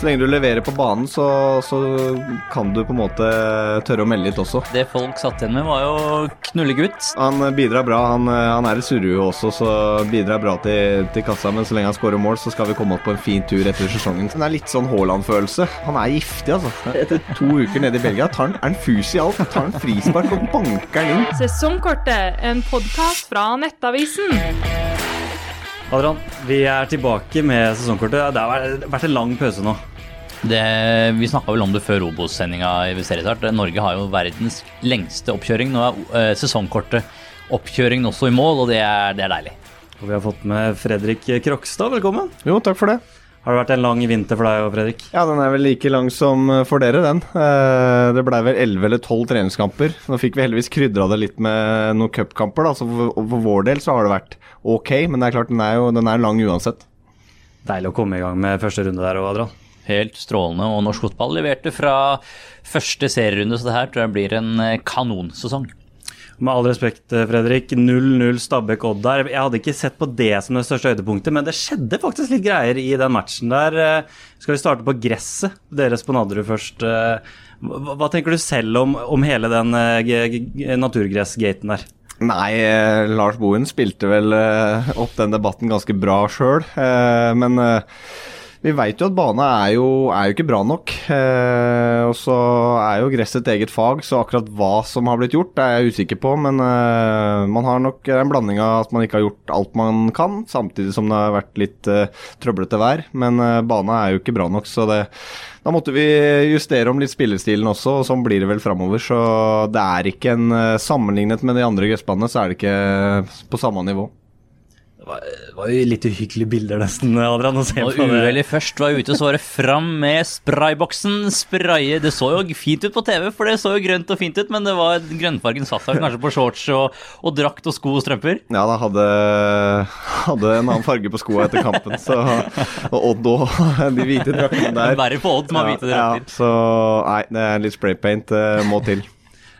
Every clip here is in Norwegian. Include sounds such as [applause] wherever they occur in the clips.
Så lenge du leverer på banen, så, så kan du på en måte tørre å melde litt også. Det folk satt igjen med, var jo knullegutt. Han bidrar bra. Han, han er et surrehue også, så bidrar bra til, til kassa. Men så lenge han skårer mål, så skal vi komme opp på en fin tur etter sesongen. Det er litt sånn Haaland-følelse. Han er giftig, altså. Etter to uker nede i Belgia tar han, er han fus i alt. Tar han frispark og banker han inn. Sesongkortet, en podkast fra Nettavisen. Adrian, vi er tilbake med sesongkortet. Det har vært en lang pause nå. Det, vi snakka vel om det før Obos-sendinga i Seriestart. Norge har jo verdens lengste oppkjøring. Nå er uh, sesongkortet oppkjøringen også i mål, og det er, det er deilig. Og vi har fått med Fredrik Krokstad, velkommen. Jo, takk for det. Har det vært en lang vinter for deg òg, Fredrik? Ja, den er vel like lang som for dere, den. Eh, det blei vel 11 eller 12 treningskamper. Nå fikk vi heldigvis krydra det litt med noen cupkamper, da. Så for, for, vår del så har det vært ok, men det er klart den er jo den er lang uansett. Deilig å komme i gang med første runde der òg, Adrian. Helt strålende. Og norsk fotball leverte fra første serierunde, så det her tror jeg blir en eh, kanonsesong. Med all respekt, eh, Fredrik. 0-0 Stabæk-Odd der. Jeg hadde ikke sett på det som det største høydepunktet, men det skjedde faktisk litt greier i den matchen der. Eh, skal vi starte på gresset? Deres på Nadderud først. Hva tenker du selv om, om hele den naturgressgaten der? Nei, Lars Bohin spilte vel opp den debatten ganske bra sjøl, men vi veit jo at bane er jo, er jo ikke bra nok. Eh, og så er jo gress et eget fag, så akkurat hva som har blitt gjort, er jeg usikker på. Men eh, man har nok en blanding av at man ikke har gjort alt man kan, samtidig som det har vært litt eh, trøblete vær. Men eh, bane er jo ikke bra nok, så det da måtte vi justere om litt spillestilen også, og sånn blir det vel framover. Så det er ikke en eh, Sammenlignet med de andre gressbanene, så er det ikke på samme nivå. Det var jo litt uhyggelige bilder, nesten, Adrian. å se på uheldig først var ute, så var det fram med sprayboksen. Spraye Det så jo fint ut på TV, for det så jo grønt og fint ut, men det var grønnfargen satt seg kanskje på shorts og, og, drakt og sko og strømper? Ja, da hadde, hadde en annen farge på skoa etter kampen, så Og Odd òg, de hvite draktene der. Verre på Odd som har hvite drakter. Ja, så nei, det er litt spraypaint uh, må til.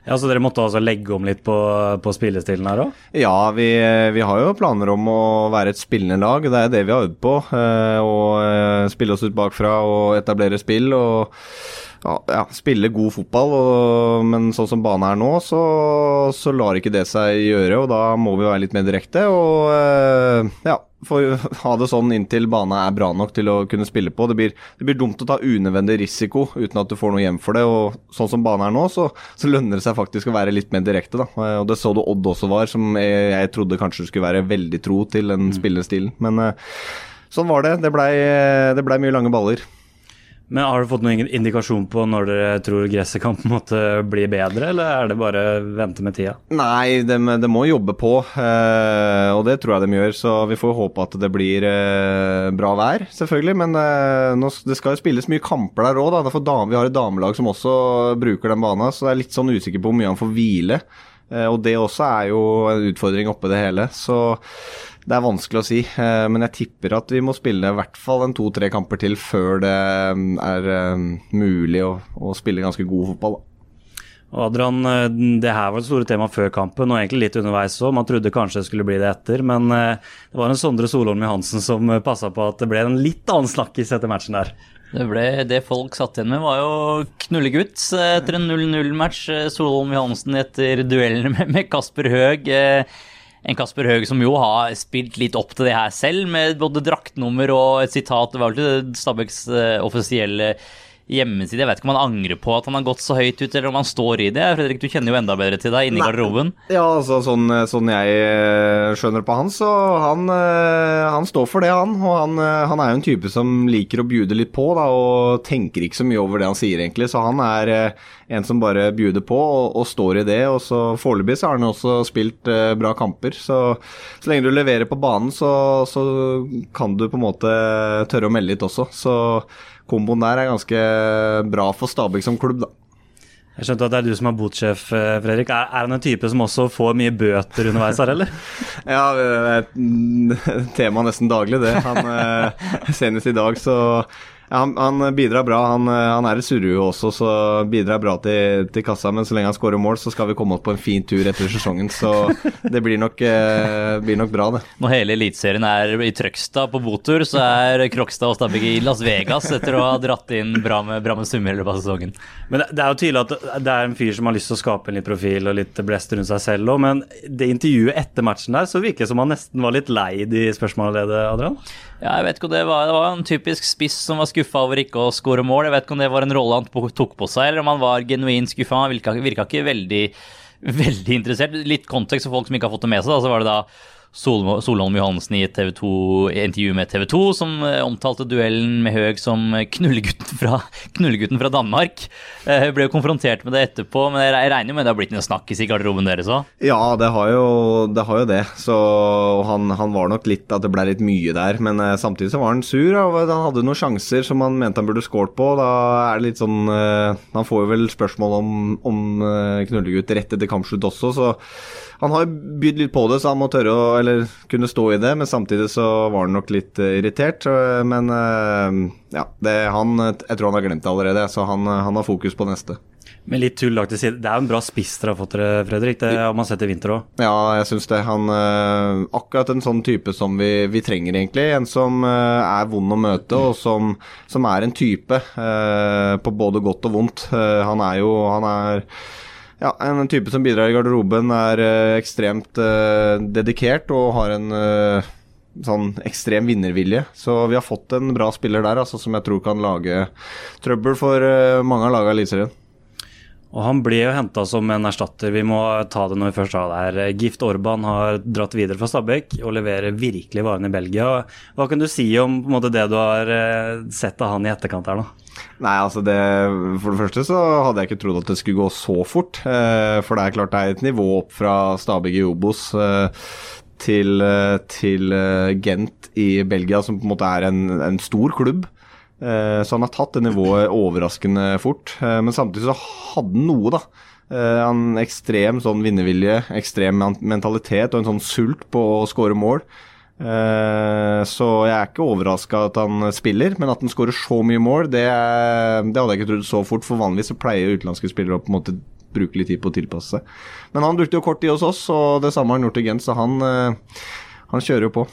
Ja, Så dere måtte altså legge om litt på, på spillestilen her òg? Ja, vi, vi, har jo planer om å være et spillende lag. Det er det vi har øvd på. Eh, å eh, spille oss ut bakfra og etablere spill. og ja, spille god fotball, og, men sånn som banen er nå, så, så, lar ikke det seg gjøre. og Da må vi være litt mer direkte. og eh, ja, for [laughs] ha det sånn inntil bana er bra nok til å kunne spille på. Det blir, det blir, dumt å ta unødvendig risiko uten at du får noe hjem for det. og Sånn som bana er nå, så, så lønner det seg faktisk å være litt mer direkte. da, og Det så du Odd også var, som jeg, jeg trodde kanskje skulle være veldig tro til den mm. spillestilen. Men uh, sånn var det. Det blei ble mye lange baller. Men Har du fått noen indikasjon på når dere tror gresset kan på en måte bli bedre, eller er det bare vente med tida? Nei, det de må jobbe på, eh, og det tror jeg de gjør. Så vi får håpe at det blir eh, bra vær, selvfølgelig. Men eh, det skal jo spilles mye kamper der òg, vi har et damelag som også bruker den banen. Så jeg er litt sånn usikker på hvor mye han får hvile. Og det også er jo en utfordring oppi det hele. Så det er vanskelig å si, eh, men jeg tipper at vi må spille i hvert fall en to-tre kamper til før det mm, er mm, mulig å, å spille ganske god fotball. Da. Og Adrian, eh, det her var det store temaet før kampen, og egentlig litt underveis òg. Man trodde kanskje det skulle bli det etter, men eh, det var en Sondre Solholm Johansen som passa på at det ble en litt annen snakkis etter matchen der. Det, ble, det folk satt igjen med, var jo knullegutt etter en 0-0-match. Solholm Johansen etter duellen [laughs] med Kasper Høeg. En Kasper Høeg som jo har spilt litt opp til det her selv, med både draktnummer og et sitat. Det var vel ikke Stabæks eh, offisielle hjemmeside. Jeg vet ikke om han angrer på at han har gått så høyt ut, eller om han står i det. Fredrik, du kjenner jo enda bedre til deg inni garderoben. Ja, altså sånn, sånn, jeg eh, skjønner på han, så han, eh, han står for det, han. Og han, eh, han, er jo en type som liker å bjude litt på, da, og tenker ikke så mye over det han sier, egentlig. Så han er en som bare bjuder på og, og står i det. Og så foreløpig så har han også spilt eh, bra kamper. Så, så lenge du leverer på banen, så, så kan du på en måte tørre å melde litt også. Så komboen der er ganske bra for Stabæk som klubb, da. Jeg skjønte at det er du som er botsjef, eh, Fredrik. Er, er han en type som også får mye bøter underveis her, eller? [laughs] ja, det er et [laughs] tema nesten daglig, det. Han, eh, senest i dag så han, han bidrar bra. Han, han er et surrehue også, så bidrar bra til, til, kassa. Men så lenge han skårer mål, så skal vi komme oss på en fin tur etter sesongen. Så [laughs] det blir nok, eh, blir nok bra, det. Når hele Eliteserien er i Trøgstad på botur, så er Krokstad og Stabæk i Las Vegas etter å ha dratt inn bra med, bra med summer i løpet av sesongen. Men det er jo tydelig at det er en fyr som har lyst til å skape en litt profil og litt blest rundt seg selv òg, men det intervjuet etter matchen der, så virker det som han nesten var litt lei de spørsmålene, Adrian? Ja, jeg vet ikke hva det var, det var en typisk spiss som var skuffa over ikke å skåre mål. Jeg vet ikke om det var en rolle han tok på seg, eller om han var genuint skuffa. Han virka, virka ikke veldig, [laughs] veldig interessert. Litt kontekst for folk som ikke har fått det med seg. Da, så var det da Solholm Johansen i TV 2, intervju med TV 2, som eh, omtalte duellen med Høeg som knullegutten fra, [laughs] knullegutten fra Danmark. Eh, ble jo konfrontert med det etterpå, men jeg regner med det har blitt en snakkis i garderoben deres òg? Ja, det har jo det. Har jo det. Så han, han, var nok litt at det ble litt mye der, men samtidig så var han sur. Og han hadde noen sjanser som han mente han burde skåret på. Da er det litt sånn Han får jo vel spørsmål om, om knullegutt rett etter kampslutt også, så han har bydd litt på det, så han må tørre å eller kunne stå i det. Men samtidig så var han nok litt uh, irritert. Uh, men uh, ja, det, han, jeg tror han har glemt det allerede, så han, han har fokus på neste. Men litt tull lagt til side, det er jo en bra spiss dere har fått, Fredrik. Det har man sett i vinter òg. Ja, jeg syns det. Han Akkurat en sånn type som vi, vi trenger, egentlig. En som er vond å møte, og som, som er en type på både godt og vondt. Han er jo Han er ja, en type som bidrar i garderoben, er uh, ekstremt uh, dedikert og har en uh, sånn ekstrem vinnervilje. Så vi har fått en bra spiller der, altså, som jeg tror kan lage trøbbel for mange av lagene i Eliteserien. Og Han ble jo henta som en erstatter. Vi må ta det når vi først har det her. Gift Orban har dratt videre fra Stabæk og leverer virkelig varene i Belgia. Hva kan du si om måte, det du har sett av han i etterkant her nå? Nei, altså det For det første så hadde jeg ikke trodd at det skulle gå så fort. Eh, for det er klart det er et nivå opp fra Stabæk i Obos eh, til, eh, til, Gent i Belgia, som på en måte er en, en stor klubb. Så han har tatt det nivået overraskende fort. Men samtidig så hadde han noe, da. En ekstrem sånn vinnervilje, ekstrem mentalitet og en sånn sult på å skåre mål. Eh, så jeg er ikke overraska at han spiller, men at han skårer så mye mål, det, det, hadde jeg ikke trodd så fort. For vanligvis så pleier utenlandske spillere å på en måte bruke litt tid på å tilpasse seg. Men han brukte jo kort tid hos oss, og det samme har han gjort i Gent, så han, eh, han kjører jo på.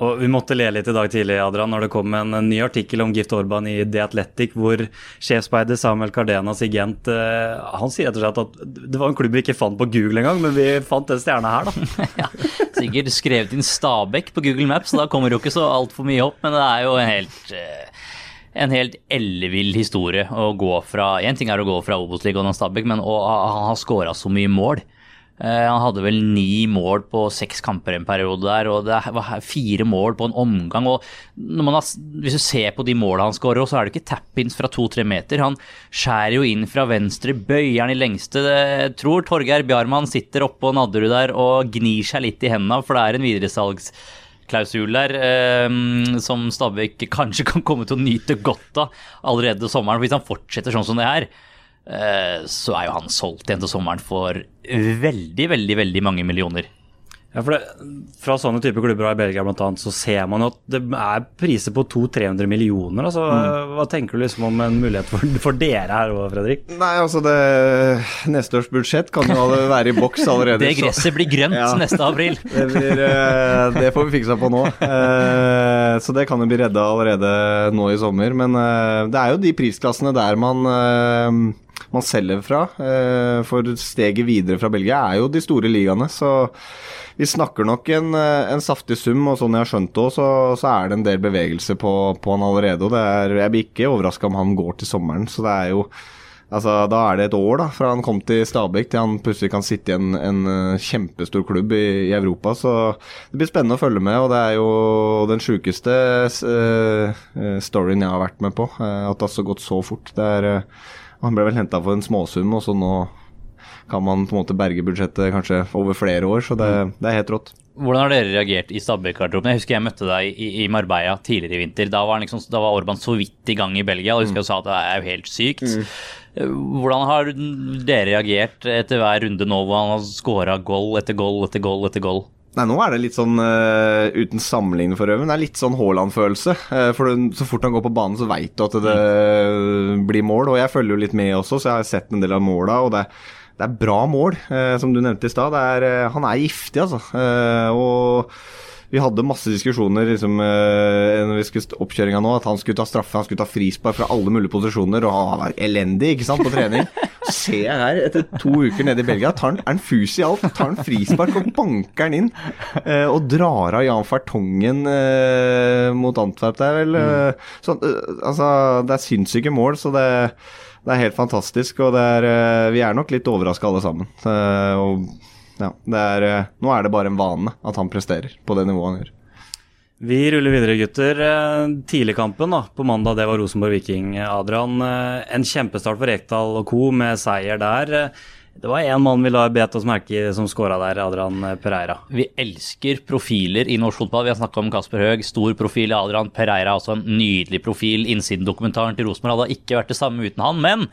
Og Vi måtte le litt i dag tidlig Adrian, når det kom en, ny artikkel om Gift Orban i The Athletic, hvor sjefspeider Samuel Cardenas i uh, han sier og slett at det var en klubb vi ikke fant på Google engang, men vi fant den stjerna her, da. [laughs] ja, sikkert skrevet inn Stabekk på Google Maps, da kommer jo ikke så altfor mye opp. Men det er jo en helt uh, en helt ellevill historie å gå fra En ting er å gå fra Obos-ligaen og Stabæk, men å ha skåra så mye mål. Eh, han hadde vel ni mål på seks kamper en periode der, og det var fire mål på en omgang. og har, Hvis du ser på de målene han skårer, så er det ikke tap-ins fra to-tre meter. Han skjærer jo inn fra venstre, bøyer den i lengste. Jeg tror Torgeir Bjarmann sitter oppå Nadderud der og gnir seg litt i hendene, for det er en videresalgsklausul der eh, som Stabæk kanskje kan komme til å nyte godt av allerede sommeren. Hvis han fortsetter sånn som det er, Eh, så er jo han solgt igjen til sommeren for veldig, veldig, veldig mange millioner. Ja, for det, Fra sånne typer klubber i Belgia blant annet, så ser man at det er priser på 200-300 millioner. Altså, mm. Hva tenker du liksom om en mulighet for, for dere her òg, Fredrik? Nei, altså det Neste års budsjett kan jo være i boks allerede. [laughs] det gresset blir grønt ja. neste april. [laughs] det, blir, eh, det, får vi fiksa på nå. Eh, så det kan jo bli redda allerede nå i sommer. Men det er jo de prisklassene der man man selger fra. Eh, for steget videre fra Belgia er jo de store ligaene. Så vi snakker nok en, eh, en saftig sum, og sånn jeg har skjønt det òg, så, så, er det en del bevegelse på, på han allerede. og er, Jeg blir ikke overraska om han går til sommeren. så det er jo Altså, Da er det et år da, fra han kom til Stabæk til han plutselig kan sitte i en, en eh, kjempestor klubb i, i, Europa. Så det blir spennende å følge med. og Det er jo den sjukeste uh, storyen jeg har vært med på. Uh, at det har gått så fort. Det er uh, han ble vel henta for en småsum, og så nå kan man på en måte berge budsjettet kanskje over flere år, så det, mm. det er helt rått. Hvordan har dere reagert i Stabæk-garderoben? Jeg husker jeg møtte deg i, i, Marbella tidligere i vinter. Da var, liksom, da var, Orban så vidt i gang i Belgia, og jeg husker mm. jeg sa at det er jo helt sykt. Mm. Hvordan har dere reagert etter hver runde nå hvor han har skåra goal etter goal etter goal etter goal? Nei, nå er det litt sånn uh, uten sammenligning for øvrig, men det er litt sånn Haaland-følelse. Uh, for så fort han går på banen, så veit du at det mm. blir mål. Og jeg følger jo litt med også, så jeg har sett en del av måla. Og det, det er bra mål, uh, som du nevnte i stad. Han er giftig, altså. og vi hadde masse diskusjoner liksom, eh, når vi skulle oppkjøringa nå, at han skulle ta straffe, han skulle ta frispark fra alle mulige posisjoner, og han var elendig ikke sant, på trening. Så ser jeg her, etter to uker nede i Belgia, tar han, er han fus i alt. Tar han frispark og banker han inn. Eh, og drar av Jan Fartongen eh, mot Antwerp der, vel. Mm. Så, altså, det er sinnssyke mål, så det det er helt fantastisk, og er, vi er nok litt overraska alle sammen. og ja, er, eh, nå er det bare en vane at han presterer på det nivået han gjør. Vi ruller videre, gutter. Eh, Tidligkampen da, på mandag, det var Rosenborg-Viking. Adrian, eh, en kjempestart for Rekdal og co. med seier der. Det var én mann vi la bet oss merke i som skåra der, Adrian Pereira. Vi elsker profiler i norsk fotball. Vi har snakka om Kasper Høeg, stor profil. Adrian Pereira også en nydelig profil. Innsidendokumentaren til Rosenborg hadde ikke vært det samme uten han. Men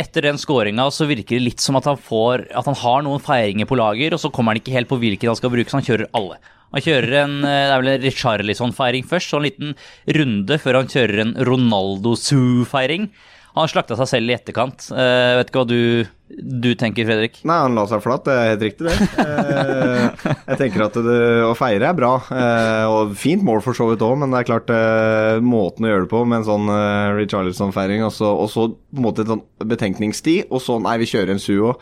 etter den skåringa så virker det litt som at han, får, at han har noen feiringer på lager, og så kommer han ikke helt på hvilken han skal bruke, så han kjører alle. Han kjører en eh, det er vel en Richarlison-feiring først, så en liten runde før han kjører en Ronaldo-Zoo-feiring. Han slakta seg selv i etterkant. Uh, vet ikke hva du, du, tenker, Fredrik? Nei, han la seg flatt. Det er helt riktig, det. Uh, jeg tenker at det, å feire er bra. Uh, og fint mål for så vidt òg, men det er klart måten å gjøre det på med en sånn uh, Richarlison-feiring, og, så på en måte en sånn betenkningstid, og så nei, vi kjører en Suo.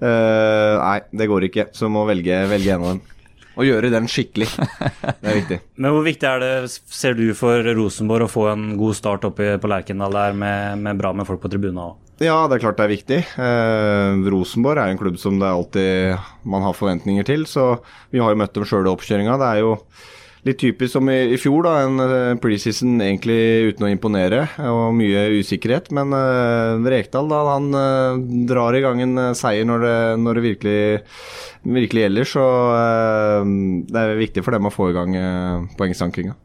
nei, det går ikke. Så må velge, velge en av dem og gjøre den skikkelig. [laughs] Det er viktig. Men hvor viktig er det, ser du, for Rosenborg å få en god start oppe på Lerkendal der med, med, bra med folk på tribunen òg? Ja, det er klart det er viktig. Eh, Rosenborg er en klubb som det alltid man har forventninger til. Så vi har jo møtt dem sjøl i oppkjøringa. Det er jo litt typisk som i, i fjor, da. En uh, preseason egentlig uten å imponere og mye usikkerhet. Men uh, Rekdal da, han uh, drar i gang en seier når det, når det virkelig, virkelig, gjelder. Så det er viktig for dem å få i gang poengstankinga.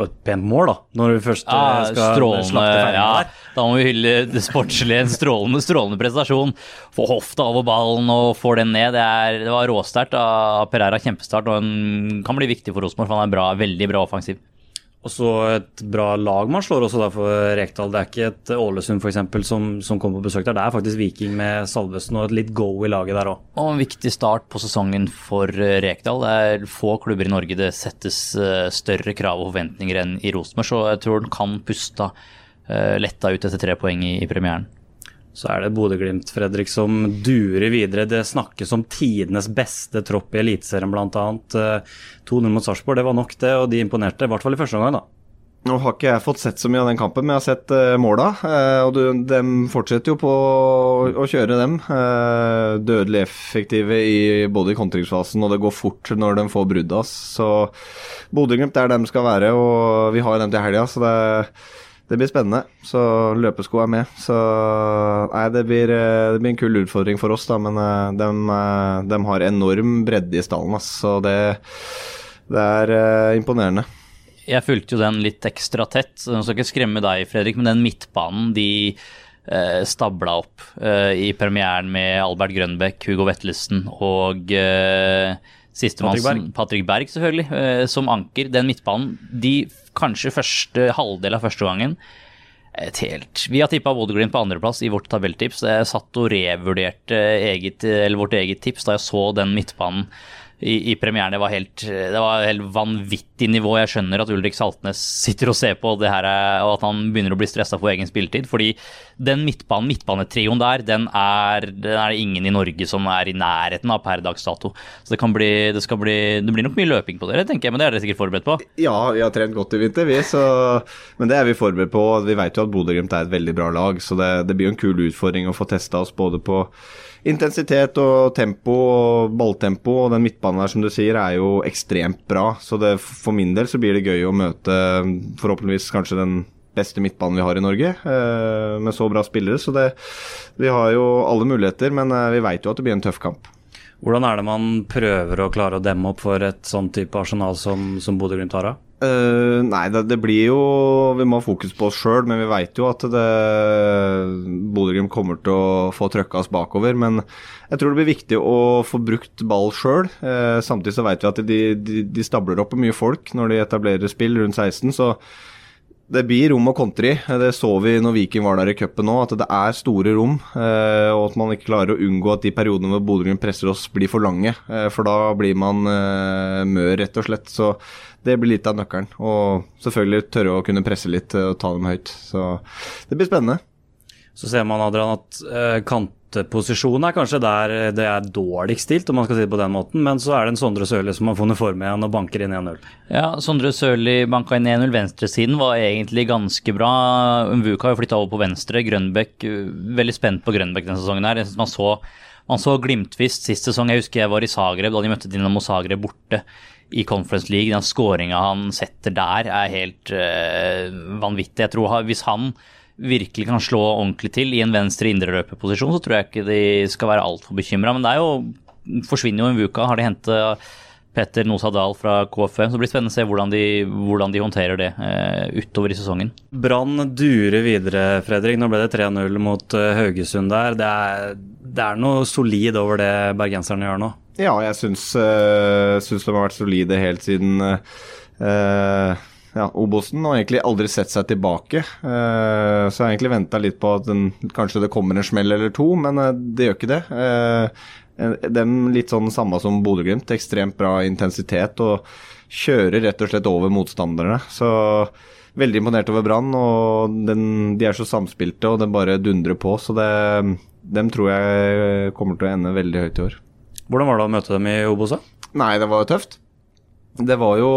Og et pent mål, da, når vi først ja, skal slakte ferdig ja, der. Da må vi hylle det sportslige. En strålende, strålende prestasjon. Få hofta over ballen og får den ned. Det, er, det var råsterkt av Pereira. Kjempestart. Og han kan bli viktig for Rosenborg, for han er bra, veldig bra offensiv. Og så et bra lag man slår også da for Rekdal. Det er ikke et Ålesund f.eks. Som, som kommer på besøk der. Det er faktisk Viking med Salvesen og et litt go i laget der òg. Og en viktig start på sesongen for Rekdal. Det er få klubber i Norge det settes eh, større krav og forventninger enn i Rosenborg, så jeg tror den kan puste Eh, letta ut etter tre poeng i, i premieren. Så er det Bodø-Glimt Fredrik, som durer videre. Det snakkes om tidenes beste tropp i Eliteserien bl.a. 2-0 mot Sarpsborg, det var nok det, og de imponerte. I hvert fall i første omgang, da. Nå har ikke jeg fått sett så mye av den kampen, men jeg har sett uh, måla. Uh, og du, de fortsetter jo på å, å kjøre dem. Uh, dødelig effektive i, både i kontringsfasen, og det går fort når de får brudd. Så Bodø-Glimt er der de skal være, og vi har dem til helga. Så det er det blir spennende. Så løpesko er med. Så nei, det blir, eh, det blir en kul utfordring for oss, da. Men de, eh, eh, de har enorm bredde i stallen, ass. Så det, det er imponerende. Jeg fulgte jo den litt ekstra tett. så Jeg skal ikke skremme deg, Fredrik, men den midtbanen de eh, stabla opp eh, i premieren med Albert Grønbekk, Hugo Vetlesen og eh, Sistemann, Patrick Berg. Selvfølgelig, eh, som anker. Den midtbanen, de kanskje første halvdel av første gangen et helt Vi har tippa Bodø-Glimt på andreplass i vårt tabelltips. Jeg satt og revurderte eget, vårt eget tips da jeg så den midtbanen i, i premieren. Det var, helt, det var helt vanvittig nivå. Jeg skjønner at Ulrik Saltnes sitter og ser på det her, og at han begynner å bli stressa for egen spilletid. Fordi den midtbanen, midtbanetrioen der, den er, den er det ingen i Norge som er i nærheten av per dags dato. Så det kan bli, det skal bli Det blir nok mye løping på dere, tenker jeg, men det er dere sikkert forberedt på? Ja, vi har trent godt i vinter, vi. Så, men det er vi forberedt på. Vi vet jo at Bodø-Glimt er et veldig bra lag, så det, det blir en kul utfordring å få testa oss både på intensitet og tempo og balltempo, og den midtbanen der som du sier er jo ekstremt bra. Så det, for min del så blir det gøy å møte forhåpentligvis kanskje den beste midtbanen vi har i Norge, eh, med så bra spillere. Så det, vi har jo alle muligheter, men eh, vi veit jo at det blir en tøff kamp. Hvordan er det man prøver å klare å demme opp for et sånn type arsenal som, som Bodø-Glimt har? Eh, nei, det, det, blir jo Vi må ha fokus på oss sjøl, men vi veit jo at Bodø-Glimt kommer til å få trøkka oss bakover. Men jeg tror det blir viktig å få brukt ball sjøl. Uh, samtidig så veit vi at de, de, de, stabler opp mye folk når de etablerer spill rundt 16. så det blir rom og kontri. Det så vi når Viking var der i cupen nå, at det er store rom. Eh, og at man ikke klarer å unngå at de periodene hvor Bodø presser oss, blir for lange. Eh, for da blir man eh, mør, rett og slett. Så det blir litt av nøkkelen. Og selvfølgelig tørre å kunne presse litt og ta dem høyt. Så det blir spennende. Så ser man Adrian, at uh, kantposisjonen er kanskje der det er dårligst stilt, om man skal si det på den måten. Men så er det en Sondre Sørli som har funnet form igjen og banker inn 1-0. Ja, Sondre Sørli banka inn 1-0. Venstresiden var egentlig ganske bra. Umvuka har jo flytta over på venstre. Grønbæk Veldig spent på Grønbæk denne sesongen her. Man så man så glimtvis sist sesong. Jeg husker jeg var i Zagreb da de møtte Dinamo Zagreb borte i Conference League. Den skåringa han setter der, er helt øh, vanvittig. Jeg tror Hvis han virkelig kan slå ordentlig til i en venstre indreløperposisjon, så tror jeg ikke de skal være altfor bekymra. Men det er jo forsvinner jo en uke. Har de hentet Petter Nosa Dahl fra KFM, så det blir spennende å se hvordan de, hvordan de håndterer det eh, utover i sesongen. Brann durer videre, Fredrik. Nå ble det 3-0 mot uh, Haugesund der. Det er, det er, noe solid over det bergenserne gjør nå? Ja, jeg syns, uh, syns de har vært solide helt siden uh, ja, Obosen og egentlig aldri sett seg tilbake. Uh, så jeg har egentlig venta litt på at den, kanskje det kommer en smell eller to, men uh, det gjør ikke det. Uh, dem litt sånn samme som Bodø-Glimt. Ekstremt bra intensitet og kjører rett og slett over motstanderne. Så veldig imponert over Brann. og den, De er så samspilte og den bare dundrer på. Så det, dem tror jeg kommer til å ende veldig høyt i år. Hvordan var det å møte dem i Obosa? Nei, det var jo tøft. Det var jo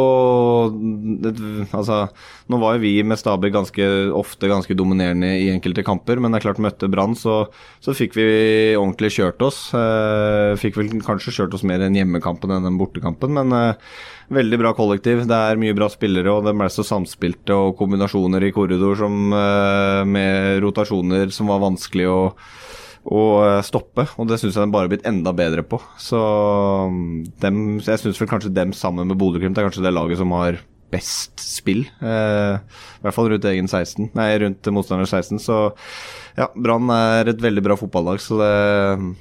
det, Altså, nå var jo vi med Stabæk ganske ofte ganske dominerende i enkelte kamper, men det er klart møtte Brann, så, så, fikk vi ordentlig kjørt oss. Eh, fikk vel kanskje kjørt oss mer enn hjemmekampen enn den bortekampen, men eh, veldig bra kollektiv. Det er mye bra spillere, og det ble så samspilte, og kombinasjoner i korridor som, eh, med rotasjoner som var vanskelig å å eh, stoppe, og det syns jeg den bare har blitt enda bedre på. Så mm, dem, jeg syns vel kanskje dem sammen med Bodø-Glimt er kanskje det laget som har best spill. Eh, I hvert fall rundt egen 16, nei, rundt motstander 16. Så ja, Brann er et veldig bra fotballag, så det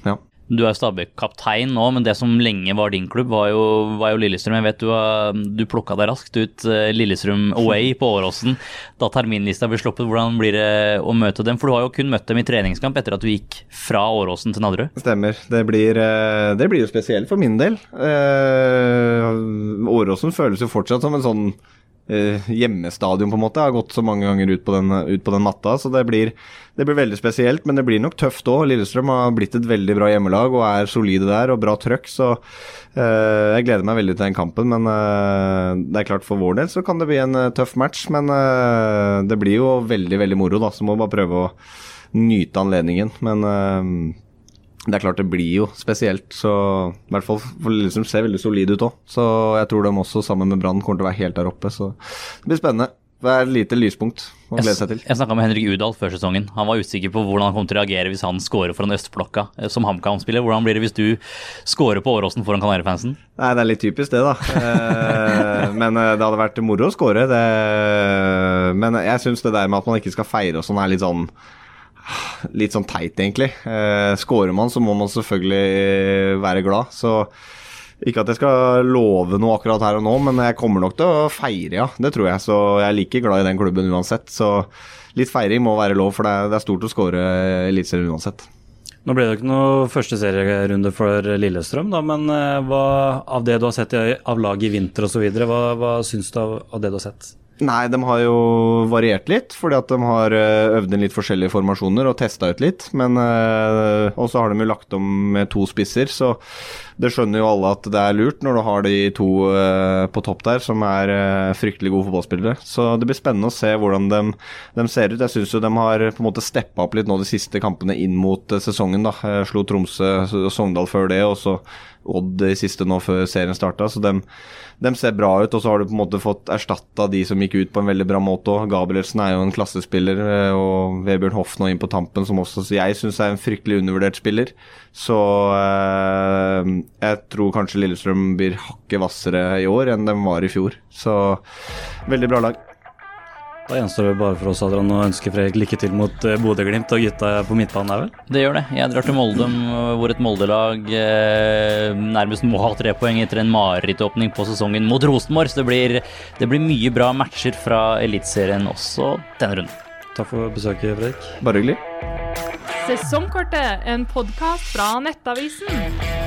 ja. Du er Stabæk-kaptein nå, men det som lenge var din klubb, var jo, var jo Lillestrøm. Jeg vet du, du plukka deg raskt ut eh, Lillestrøm away på Åråsen da terminlista ble sluppet. Hvordan blir det å møte dem? For du har jo kun møtt dem i treningskamp etter at du gikk fra Åråsen til Nadderud. Stemmer. Det blir, eh, det blir jo spesielt for min del. Eh, Åråsen føles jo fortsatt som en sånn uh, hjemmestadion, på en måte. Jeg har gått så mange ganger ut på den, ut på den matta, så det blir, det blir, veldig spesielt. Men det blir nok tøft òg. Lillestrøm har blitt et veldig bra hjemmelag og er solide der, og bra trøkk. Så uh, jeg gleder meg veldig til den kampen. Men uh, det er klart for vår del så kan det bli en tøff match. Men det blir jo veldig, veldig moro, da. Så må vi bare prøve å nyte anledningen. Men det er klart det blir jo spesielt, så i hvert fall for Lillestrøm ser veldig solid ut òg. Så jeg tror de også, sammen med Brann, kommer til å være helt der oppe. Så det blir spennende. Det er et lite lyspunkt å glede seg til. Jeg snakka med Henrik Udal før sesongen. Han var usikker på hvordan han kom til å reagere hvis han scorer foran Østblokka eh, som HamKam-spiller. Hvordan blir det hvis du scorer på Åråsen foran Kanarifansen? Nei, det er litt typisk det, da. Eh, [laughs] men eh, det hadde vært moro å score. Men jeg syns det der med at man ikke skal feire og sånn, er litt sånn litt sånn teit, egentlig. Eh, Skårer man, så må man selvfølgelig være glad. Så ikke at jeg skal love noe akkurat her og nå, men jeg kommer nok til å feire, ja. Det tror jeg. Så jeg er like glad i den klubben uansett. Så litt feiring må være lov, for det det er stort å skåre eliteserien uansett. Nå ble det ikke noe første serierunde for Lillestrøm, da, men eh, hva, av det du har sett av laget i vinter osv., hva, hva syns du av, av det du har sett? Nei, de har jo variert litt, fordi at de har eh, øvd inn litt forskjellige formasjoner og testa ut litt. Men øh, Og så har de jo lagt om med to spisser, så det skjønner jo alle at det er lurt når du har de to øh, på topp der, som er fryktelig gode fotballspillere. Så det blir spennende å se hvordan de, de ser ut. Jeg syns jo de har på en måte steppa opp litt nå de siste kampene inn mot sesongen. da. Slo Tromsø og Sogndal før det, og så Odd i siste nå før serien starta, så dem, dem ser bra ut. Og så har du på en måte fått erstatta de som gikk ut på en veldig bra måte òg. Gabrielsen er jo en klassespiller, eh, og Vebjørn Hoff nå inn på tampen, som også jeg syns er en fryktelig undervurdert spiller. Så eh, jeg tror kanskje Lillestrøm blir hakket hvassere i år enn de var i fjor. Så veldig bra lag. Da gjenstår det bare for oss Adrian, å ønske Fredrik lykke til mot eh, Bodø-Glimt og gutta på midtbanen der, vel? Det gjør det. Jeg drar til Molde, hvor et Molde-lag eh, nærmest må ha tre poeng etter en marerittåpning på sesongen mot Rosenborg. Så det blir, det blir mye bra matcher fra Eliteserien også denne runden. Takk for besøket, Fredrik. Bare hyggelig. Sesongkortet, en podkast fra Nettavisen.